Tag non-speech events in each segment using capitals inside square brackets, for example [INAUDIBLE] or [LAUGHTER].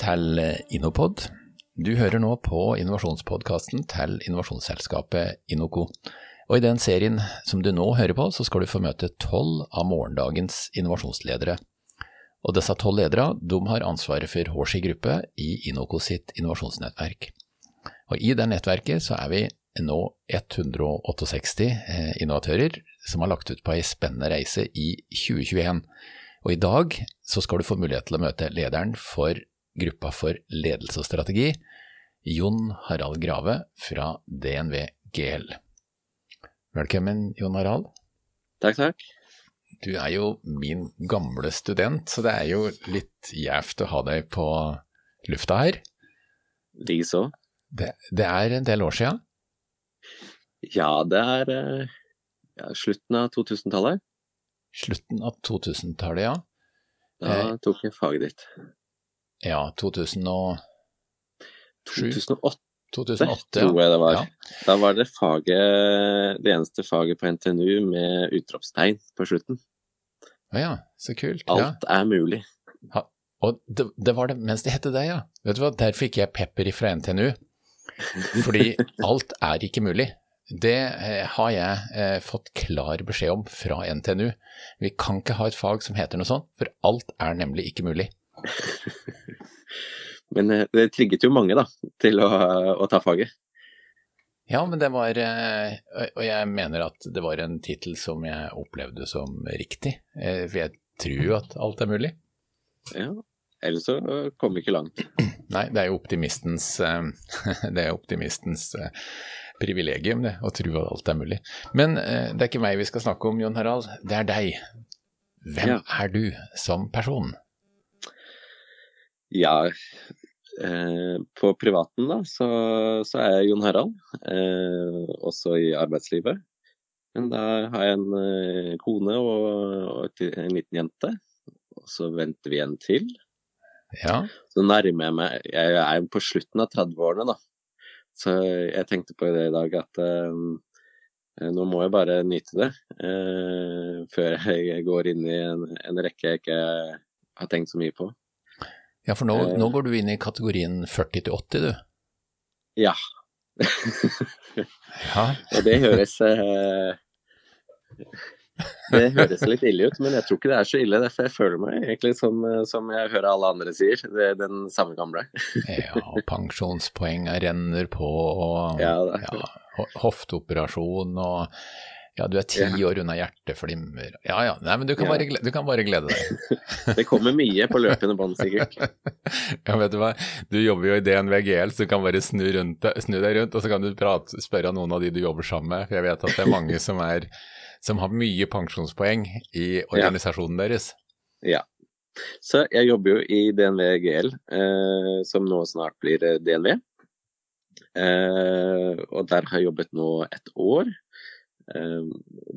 Til Innopod. Du hører nå på innovasjonspodkasten til innovasjonsselskapet Inoco. Og I den serien som du nå hører på, så skal du få møte tolv av morgendagens innovasjonsledere. Og Disse tolv ledere de har ansvaret for Horsi gruppe i Inoco sitt innovasjonsnettverk. Og I det nettverket så er vi nå 168 eh, innovatører som har lagt ut på ei spennende reise i 2021. Og i dag så skal du få mulighet til å møte lederen for gruppa for ledelse og strategi, Jon Harald Grave fra DNV GL. Velkommen, Jon Harald. Takk, takk. Du er jo min gamle student, så det er jo litt gjevt å ha deg på lufta her. Likeså. Det, det er en del år sia? Ja, det er eh, ja, slutten av 2000-tallet. Slutten av 2000-tallet, ja. Da Eh, tok jeg faget ditt. Ja, 2007? 2008, 2008, tror jeg det var. Ja. Da var det faget, det eneste faget på NTNU med utropstegn på slutten. Å ja, så kult. Ja. Alt er mulig. Og det, det var det mens det het det, ja. Vet du hva, der fikk jeg pepper fra NTNU. [LAUGHS] Fordi alt er ikke mulig. Det eh, har jeg eh, fått klar beskjed om fra NTNU. Vi kan ikke ha et fag som heter noe sånt, for alt er nemlig ikke mulig. [LAUGHS] Men eh, det trigget jo mange da, til å, å ta faget. Ja, men det var eh, Og jeg mener at det var en tittel som jeg opplevde som riktig. Eh, For jeg tror jo at alt er mulig. Ja. Ellers så kom vi ikke langt. [CLEARS THROAT] Nei, det er jo optimistens, [LAUGHS] det er optimistens privilegium, det, å tro at alt er mulig. Men det er ikke meg vi skal snakke om, Jon Harald. Det er deg. Hvem Ja. er du som person? Ja, eh, på privaten da, så, så er jeg Jon Harald, eh, også i arbeidslivet. Men da har jeg en eh, kone og, og en liten jente, og så venter vi en til. Ja, Så nærmer jeg meg, jeg er jo på slutten av 30-årene da, så jeg tenkte på det i dag at eh, nå må jeg bare nyte det, eh, før jeg går inn i en, en rekke jeg ikke har tenkt så mye på. Ja for nå, Eh. nå går du inn i kategorien 40 til 80, du. Ja, [LAUGHS] Ja, [LAUGHS] Og det høres eh, Det høres litt ille ut, men jeg tror ikke det er så ille. Derfor jeg føler meg egentlig som, som jeg hører alle andre sier, det er den samme gamle. [LAUGHS] ja og pensjonspoenga renner på, og Ja, ja, hofteoperasjon og ja, du er ti Ja. år unna hjerteflimmer. Ja ja, nei, men du kan, Ja. bare, du kan bare glede deg. [LAUGHS] Det kommer mye på løpende bånd, sikkert. [LAUGHS] Ja, vet du hva, du jobber jo i DNV GL, så du kan bare snu, rundt, snu deg rundt, og så kan du prate, spørre noen av de du jobber sammen med. For jeg vet at det er mange som, er, som har mye pensjonspoeng i organisasjonen deres. Ja. Så jeg jobber jo i DNV GL, eh, som nå snart blir eh, DNV. Eh, og der har jeg jobbet nå et år. Eh,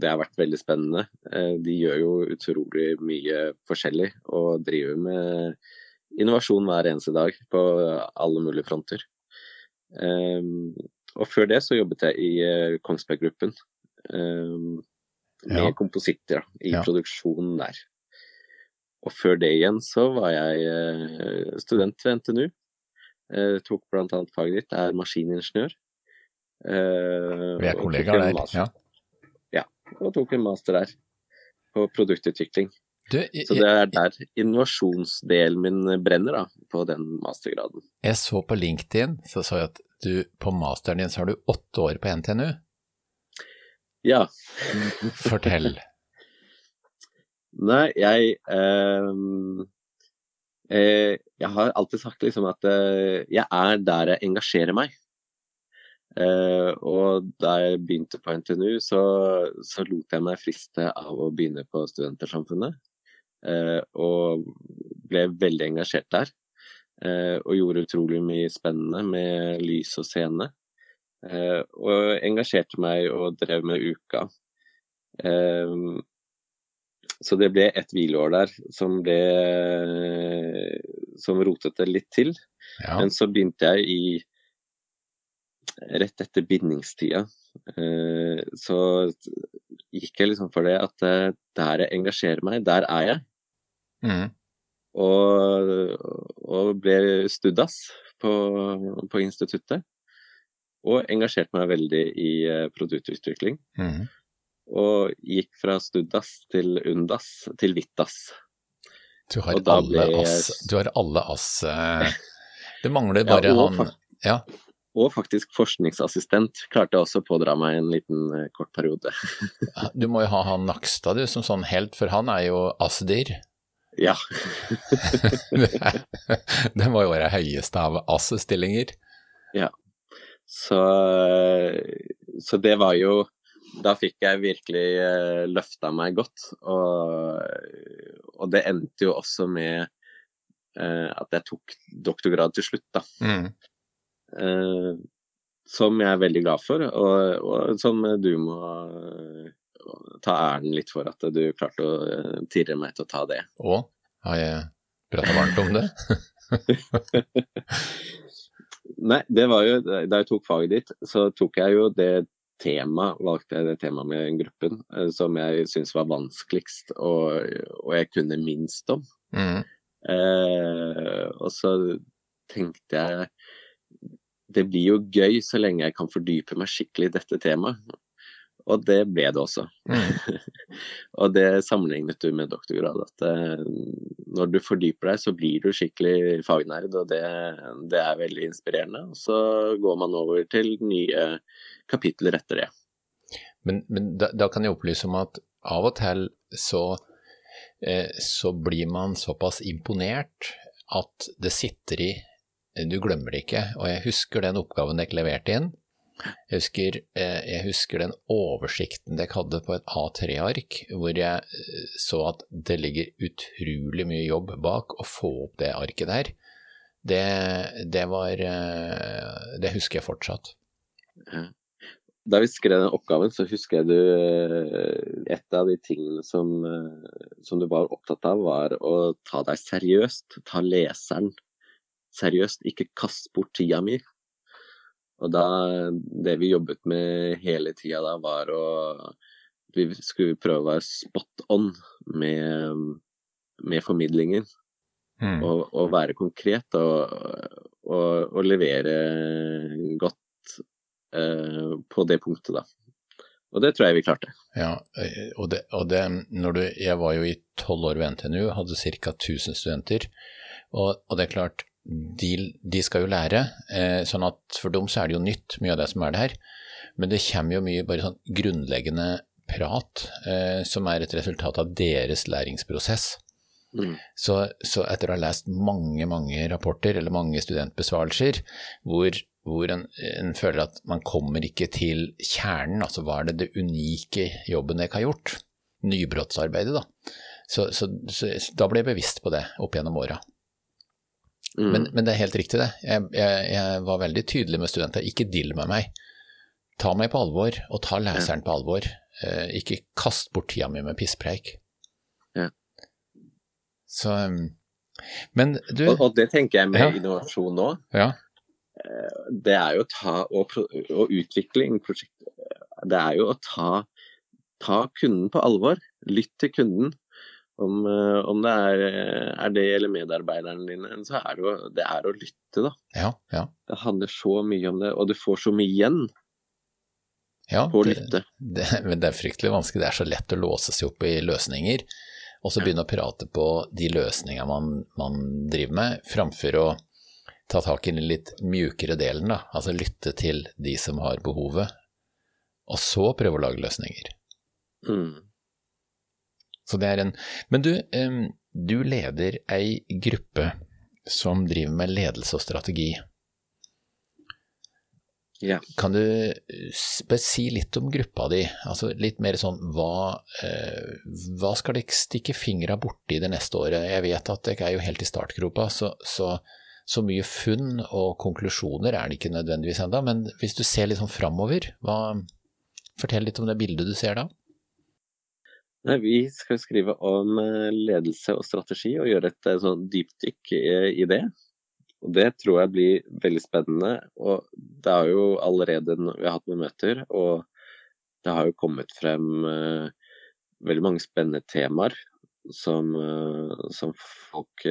det har vært veldig spennende. Eh, de gjør jo utrolig mye forskjellig og driver med innovasjon hver eneste dag på alle mulige fronter. Eh, og før det så jobbet jeg i eh, Kongsberg Gruppen. Eh, med Ja. kompositter i Ja. produksjonen der. Og før det igjen så var jeg eh, student ved NTNU. Jeg tok bl.a. faget ditt, er maskiningeniør. Eh, Vi er kollegaer der. Ja. Og tok en master der på produktutvikling. Du, jeg, Så det er der innovasjonsdelen min brenner, da, på den mastergraden. jeg så på LinkedIn, så så jeg at du på masteren din så har du åtte år på NTNU. Ja. [LAUGHS] Fortell. Nei, jeg ehm, eh, Jeg har alltid sagt liksom at eh, jeg er der jeg engasjerer meg. Eh, og da jeg begynte på NTNU, så, så lot jeg meg friste av å begynne på Studentersamfunnet. Eh, og ble veldig engasjert der. Eh, og gjorde utrolig mye spennende med lys og scene. Eh, og engasjerte meg og drev med Uka. Så det ble et hvileår der som ble Som rotet det litt til. Ja. Men så begynte jeg i Rett etter bindingstida. eh, Så gikk jeg liksom for det at eh, der jeg engasjerer meg, der er jeg. Mm. Og, og ble studdas på, på, instituttet. Og engasjerte meg veldig i uh, produktutvikling. Mm. Og gikk fra studdas til undas til vittas. Du har, alle ass, du har alle ass eh, [LAUGHS] Det mangler bare ja, han ja. Og faktisk forskningsassistent klarte jeg også å pådra meg en liten uh, kort periode. [LAUGHS] du må jo ha han Nakstad du som sånn helt, for han er jo ASDIR. Ja. [LAUGHS] det må jo være høyeste av ass-stillinger. Ja. Så, så, det var jo Da fikk jeg virkelig uh, løfta meg godt. Og, og, det endte jo også med uh, at jeg tok doktorgrad til slutt, da. Mm. Uh, som jeg er veldig glad for, og, og som du må ta æren litt for at du klarte å uh, tirre meg til å ta det. Å, har jeg prata varmt om det? [LAUGHS] Nei, det var jo Da jeg tok faget ditt, så tok jeg jo det temaet, valgte jeg det temaet med gruppen uh, som jeg syntes var vanskeligst og, og, jeg kunne minst om. Mm. Eh, og så tenkte jeg det blir jo gøy så lenge jeg kan fordype meg skikkelig i dette temaet. Og det ble det også. Mm. [LAUGHS] og det sammenlignet du med doktorgrad. At uh, når du fordyper deg, så blir du skikkelig fagnerd, og det, det, er veldig inspirerende. Og så går man over til nye kapitler etter det. Men, men da, da, kan jeg opplyse om at av og til så, eh, så blir man såpass imponert at det sitter i Du glemmer det ikke. Og jeg husker den oppgaven dere leverte inn jeg husker, eh, jeg husker, den oversikten dere hadde på et A3-ark, hvor jeg eh, så at det ligger utrolig mye jobb bak å få opp det arket der. Det, det var eh, Det husker jeg fortsatt. Da vi skrev den oppgaven, så husker jeg du Et av de tingene som, som du var opptatt av, var å ta deg seriøst. Ta leseren seriøst. Ikke kast bort tida mi. Og da, det vi jobbet med hele tida da, var å Vi skulle prøve å være spot on med, med formidlingen. Mm. Og, og, være konkret og, og, og levere godt eh, på det punktet, da. Og det tror jeg vi klarte. Ja, og det, og det når du, Jeg var jo i tolv år ved NTNU, hadde ca. 1000 studenter. Og, og, det er klart, de, de, skal jo lære, eh, sånn at for dem så er det jo nytt, mye av det som er det her. Men det kommer jo mye bare sånn grunnleggende prat eh, som er et resultat av deres læringsprosess. Mm. Så, så, etter å ha lest mange, mange rapporter eller mange studentbesvarelser hvor, hvor en, en, føler at man kommer ikke til kjernen, altså hva er det det unike jobben dere har gjort, nybrottsarbeidet, da. Så, så, så, da ble jeg bevisst på det opp gjennom åra. Mm. Men, men, det er helt riktig, det. Jeg, jeg, jeg, var veldig tydelig med studenter. Ikke deal med meg. Ta meg på alvor, og ta leseren ja. på alvor. Eh, ikke kast bort tida mi med pisspreik. Ja. Så um, Men du og, og, det tenker jeg med ja. innovasjon nå. Ja. Eh, det er jo å ta og, og utvikling Det er jo å ta, ta kunden på alvor. Lytt til kunden. Om, eh, om det er, er, det eller medarbeiderne dine, så er det, jo, det er å lytte, da. Ja, ja. Det handler så mye om det, og du får så mye igjen ja, på å lytte. Det, men det er fryktelig vanskelig. Det er så lett å låse seg opp i løsninger, og så begynne å prate på de løsningene man, man, driver med, framfor å ta tak i den litt mjukere delen, da. Altså lytte til de som har behovet, og så prøve å lage løsninger. Mm. Så det er en Men du, du leder ei gruppe som driver med ledelse og strategi. Ja. Kan du si litt om gruppa di, altså litt mer sånn hva, eh, hva skal dere stikke fingra borti det neste året? Jeg vet at dere er jo helt i startgropa, så, så, så, mye funn og konklusjoner er det ikke nødvendigvis enda, men hvis du ser litt sånn framover, fortell litt om det bildet du ser da? Nei, Vi skal skrive om eh, ledelse og strategi og gjøre et eh, sånn dypdykk i det. Og Det tror jeg blir veldig spennende. og Det er jo allerede vi har hatt noen møter, og det har jo kommet frem veldig mange spennende temaer. som, som folk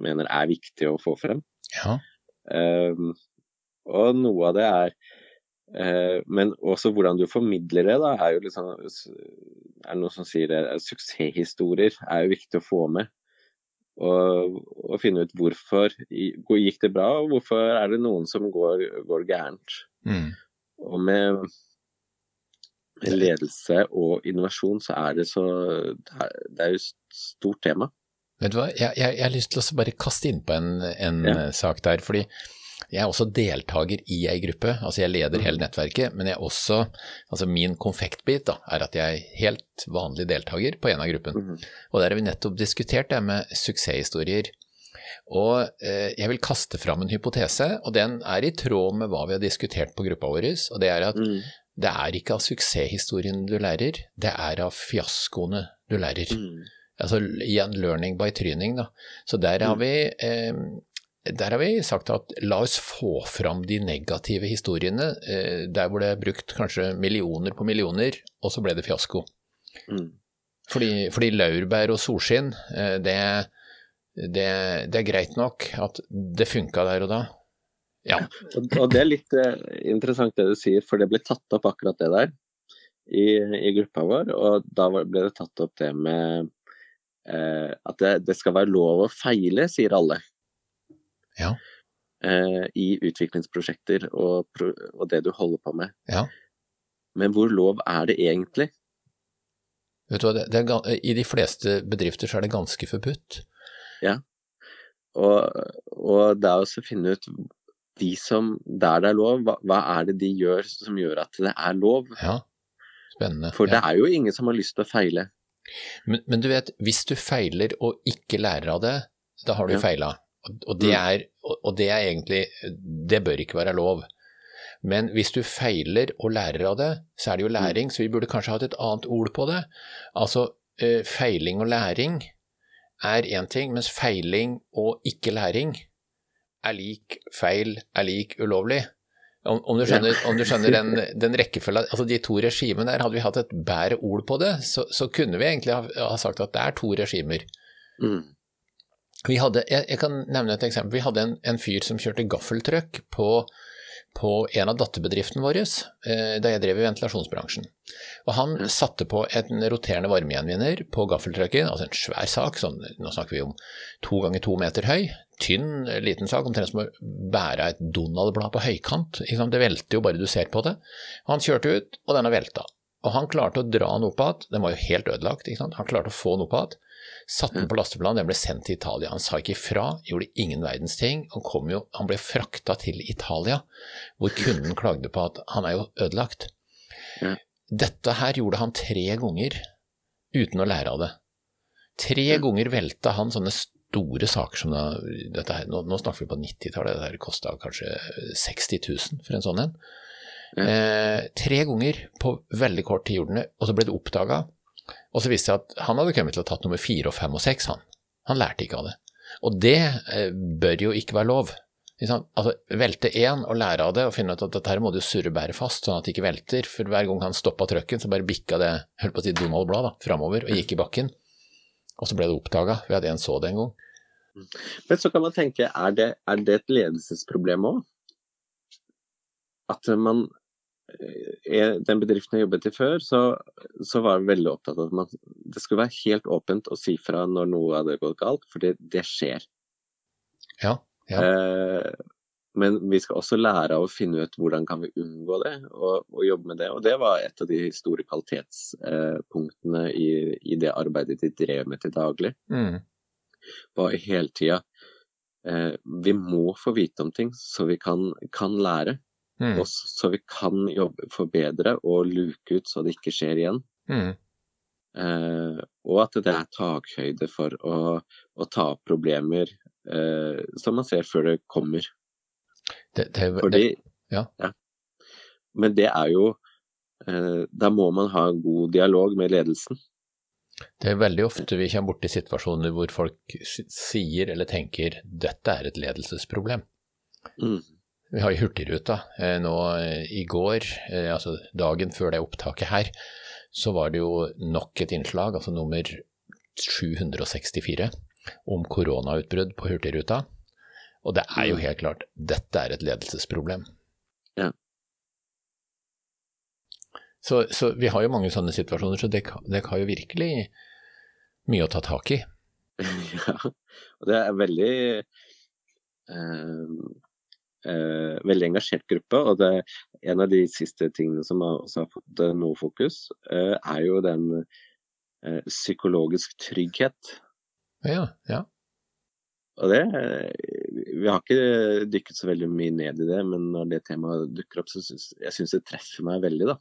mener er viktig å få frem. Ja. Um, og noe av det er Men også hvordan du formidler det, da, er jo liksom Er det noen som sier det? Suksesshistorier er jo viktig å få med. Og, og, finne ut hvorfor gikk det bra, og hvorfor er det noen som går, går gærent. Mm. Og med ledelse og innovasjon, så er det så Det er jo et stort tema. Vet du hva, jeg, jeg, jeg har lyst til å bare kaste innpå en, en ja. sak der. fordi jeg er også deltaker i ei gruppe, altså jeg leder hele mm. nettverket, men jeg er også, altså min konfektbit da, er at jeg er helt vanlig deltaker på en av gruppen. Mm -hmm. Og der har vi nettopp diskutert det med suksesshistorier. Og eh, jeg vil kaste fram en hypotese, og den er i tråd med hva vi har diskutert på gruppa vår, og det er at mm. Det er ikke av suksesshistorien du lærer, det er av fiaskoene du lærer. Mm. Altså igjen learning by tryning, da. Så der har, vi, eh, der har vi sagt at la oss få fram de negative historiene, eh, der hvor det er brukt kanskje millioner på millioner, og så ble det fiasko. Mm. Fordi, fordi, laurbær og solskinn, eh, det, det, det, er greit nok at det funka der og da, ja. Og, det er litt eh, interessant det du sier, for det ble tatt opp akkurat det der i, i gruppa vår. Og da ble det tatt opp det med eh, at det, det, skal være lov å feile, sier alle. Ja. Eh, I utviklingsprosjekter og, og, det du holder på med. Ja. Men hvor lov er det egentlig? Vet du hva, det, det er, I de fleste bedrifter så er det ganske forbudt. Ja, og, og det er også å finne ut de som, der det er lov, hva, hva, er det de gjør som gjør at det er lov? Ja, spennende. For det er jo ingen som har lyst til å feile. Men, men, du vet, hvis du feiler og ikke lærer av det, da har du ja. feila. Og, det mm. er, og det er egentlig Det bør ikke være lov. Men hvis du feiler og lærer av det, så er det jo mm. læring, så vi burde kanskje hatt et annet ord på det. Altså, eh, feiling og læring er én ting, mens feiling og ikke læring er lik feil er lik ulovlig. Om, om, du skjønner, om du skjønner den, [LAUGHS] den rekkefølgen altså De to regimene der, hadde vi hatt et bedre ord på det, så, så, kunne vi egentlig ha, ha, sagt at det er to regimer. Mm. Vi hadde, jeg, jeg, kan nevne et eksempel. Vi hadde en, en fyr som kjørte gaffeltrøkk på på en av datterbedriftene våre eh, da jeg drev i ventilasjonsbransjen. Og Han satte på en roterende varmegjenvinner på gaffeltrucken, altså en svær sak, sånn, nå snakker vi om to ganger to meter høy, tynn, liten sak, omtrent som å bære et Donald-blad på høykant. Det velter jo bare du ser på det. Han kjørte ut, og denne velta. Og han klarte å dra den opp igjen, den var jo helt ødelagt, han klarte å få den opp igjen. Satte den på lasteplan, den ble sendt til Italia. Han sa ikke ifra, gjorde ingen verdens ting. Han, jo, han ble frakta til Italia, hvor kunden klagde på at han er jo ødelagt. Dette her gjorde han tre ganger uten å lære av det. Tre ganger velta han sånne store saker som da, dette her, nå, nå snakker vi på 90-tallet, dette kosta kanskje 60 000 for en sånn en. Eh, tre ganger på veldig kort tid gjorde han det, og så ble det oppdaga. Og så viste det seg at han hadde kommet til å ha tatt nummer fire og fem og seks, han. Han lærte ikke av det. Og det eh, bør jo ikke være lov. Altså, velte én og lære av det og finne ut at dette her må du surre bæret fast, sånn at det ikke velter. For hver gang han stoppa trøkken, så bare bikka det holdt på å si Donald-blad framover og gikk i bakken. Og så ble det oppdaga ved at en så det en gang. Men så kan man tenke, er det, er det et ledelsesproblem òg? At man den bedriften jeg jobbet i før, så, så var jeg veldig opptatt av at man, det skulle være helt åpent å si fra når noe hadde gått galt, for det, det skjer. Ja, ja. Eh, men vi skal også lære av å finne ut hvordan kan vi unngå det, og, og jobbe med det. Og det var et av de store kvalitetspunktene i, i, det arbeidet de drev med til daglig. Mm. Var hele tida eh, Vi må få vite om ting så vi kan, kan lære. Mm. så vi kan jobbe forbedre og luke ut så det ikke skjer igjen. Mm. Eh, og at det er takhøyde for å, å ta opp problemer eh, som man ser før det kommer. Det, det, Fordi, ja. ja. Men det er jo eh, Da må man ha en god dialog med ledelsen. Det er veldig ofte vi kommer borti situasjoner hvor folk sier eller tenker dette er et ledelsesproblem. Mm. Vi har jo Hurtigruta. Eh, nå eh, i går, eh, altså dagen før det opptaket her, så var det jo nok et innslag, altså nummer 764 om koronautbrudd på Hurtigruta. Og det er jo Mm. helt klart, dette er et ledelsesproblem. Ja. Så, så vi har jo mange sånne situasjoner, så dere dere har jo virkelig mye å ta tak i. [LAUGHS] ja, og det er veldig eh, eh, veldig engasjert gruppe. Og det en av de siste tingene som har, også har fått eh, noe fokus, eh, er jo den eh, psykologisk trygghet. Ja, ja. Og det Vi har ikke dykket så veldig mye ned i det, men når det temaet dukker opp, så syns jeg synes det treffer meg veldig, da.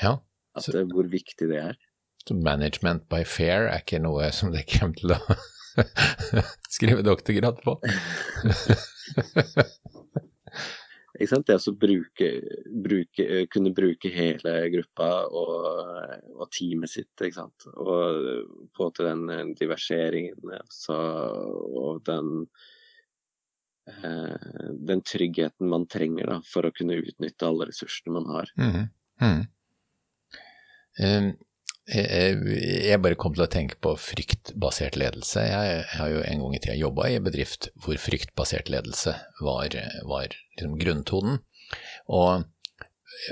ja. At, Så- eh, hvor viktig det er. Så management by fair er ikke noe som dere kommer til å [LAUGHS] skrive doktorgrad på. [LAUGHS] [LAUGHS] Ikke sant? Det å bruke, bruke, eh, kunne bruke hele gruppa og, og teamet sitt, ikke sant. Og få til den eh, diverseringen altså, og den eh, den tryggheten man trenger da, for å kunne utnytte alle ressursene man har. Mm -hmm. Um, jeg, jeg bare kom til å tenke på fryktbasert ledelse. Jeg, har jo en gang i tida jobba i en bedrift hvor fryktbasert ledelse var, var liksom grunntonen. Og,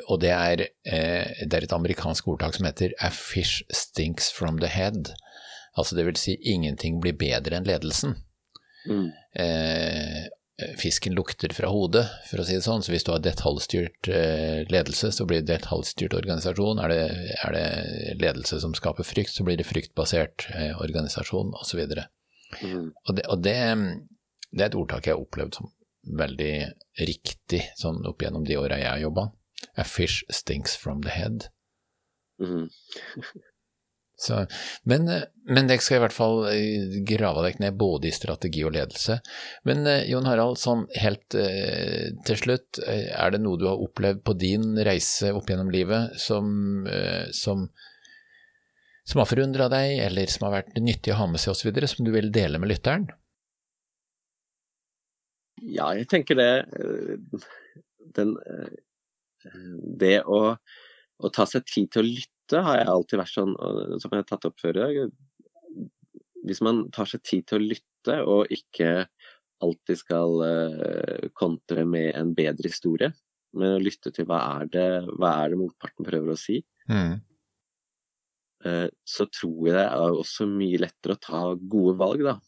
og det, er, eh, det er et amerikansk ordtak som heter 'a fish stinks from the head'. Altså det vil si ingenting blir bedre enn ledelsen. Mm. eh, fisken lukter fra hodet, for å si det sånn. Så hvis du har detaljstyrt eh, ledelse, så blir det detaljstyrt organisasjon. Er det, er det ledelse som skaper frykt, så blir det fryktbasert eh, organisasjon, osv. Og, Mm. og, det, og det, det er et ordtak jeg har opplevd som veldig riktig sånn opp gjennom de åra jeg har jobba. A fish stinks from the head. Mm. Så, men, eh, men dere skal i hvert fall eh, grave dere ned både i strategi og ledelse. Men eh, Jon Harald, sånn helt eh, til slutt, er det noe du har opplevd på din reise opp gjennom livet som, eh, som, som har forundra deg, eller som har vært nyttig å ha med seg osv., som du vil dele med lytteren? Ja, jeg tenker det den, Det å, å ta seg tid til å lytte har jeg alltid vært sånn, som jeg har tatt opp før i dag. Hvis man tar seg tid til å lytte, og ikke alltid skal eh, kontre med en bedre historie, men å lytte til hva er det, hva er det motparten prøver å si, Mm. eh, så tror jeg det er også mye lettere å ta gode valg, da.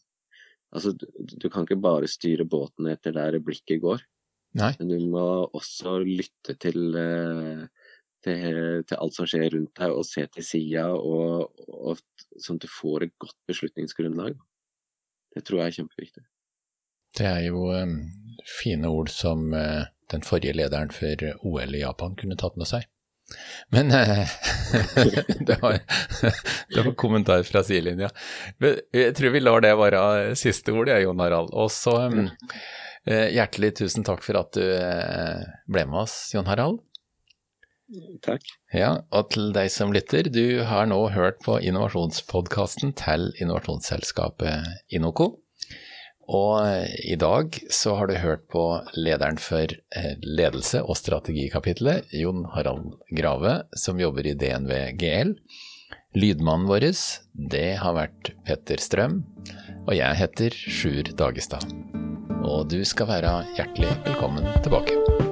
Altså, du, kan ikke bare styre båten etter der blikket går. Nei. Men du må også lytte til, eh, til, til alt som skjer rundt deg, og se til sida, og, og, sånn at du får et godt beslutningsgrunnlag. Det tror jeg er kjempeviktig. Det er jo um, fine ord som uh, den forrige lederen for OL i Japan kunne tatt med seg. Men eh, [LAUGHS] det, var, det var kommentar fra sidelinja. Jeg tror vi lar det være siste ord, jeg, Jon Harald. Og så eh, hjertelig tusen takk for at du ble med oss, Jon Harald. Takk. Ja, og til deg som lytter, du har nå hørt på innovasjonspodkasten til innovasjonsselskapet Inoco. Og eh, i dag så har du hørt på lederen for eh, ledelse og strategikapitlet, Jon Harald Grave, som jobber i DNV GL. Lydmannen vår, det har vært Petter Strøm, og jeg heter Sjur Dagestad. Og du skal være hjertelig velkommen tilbake.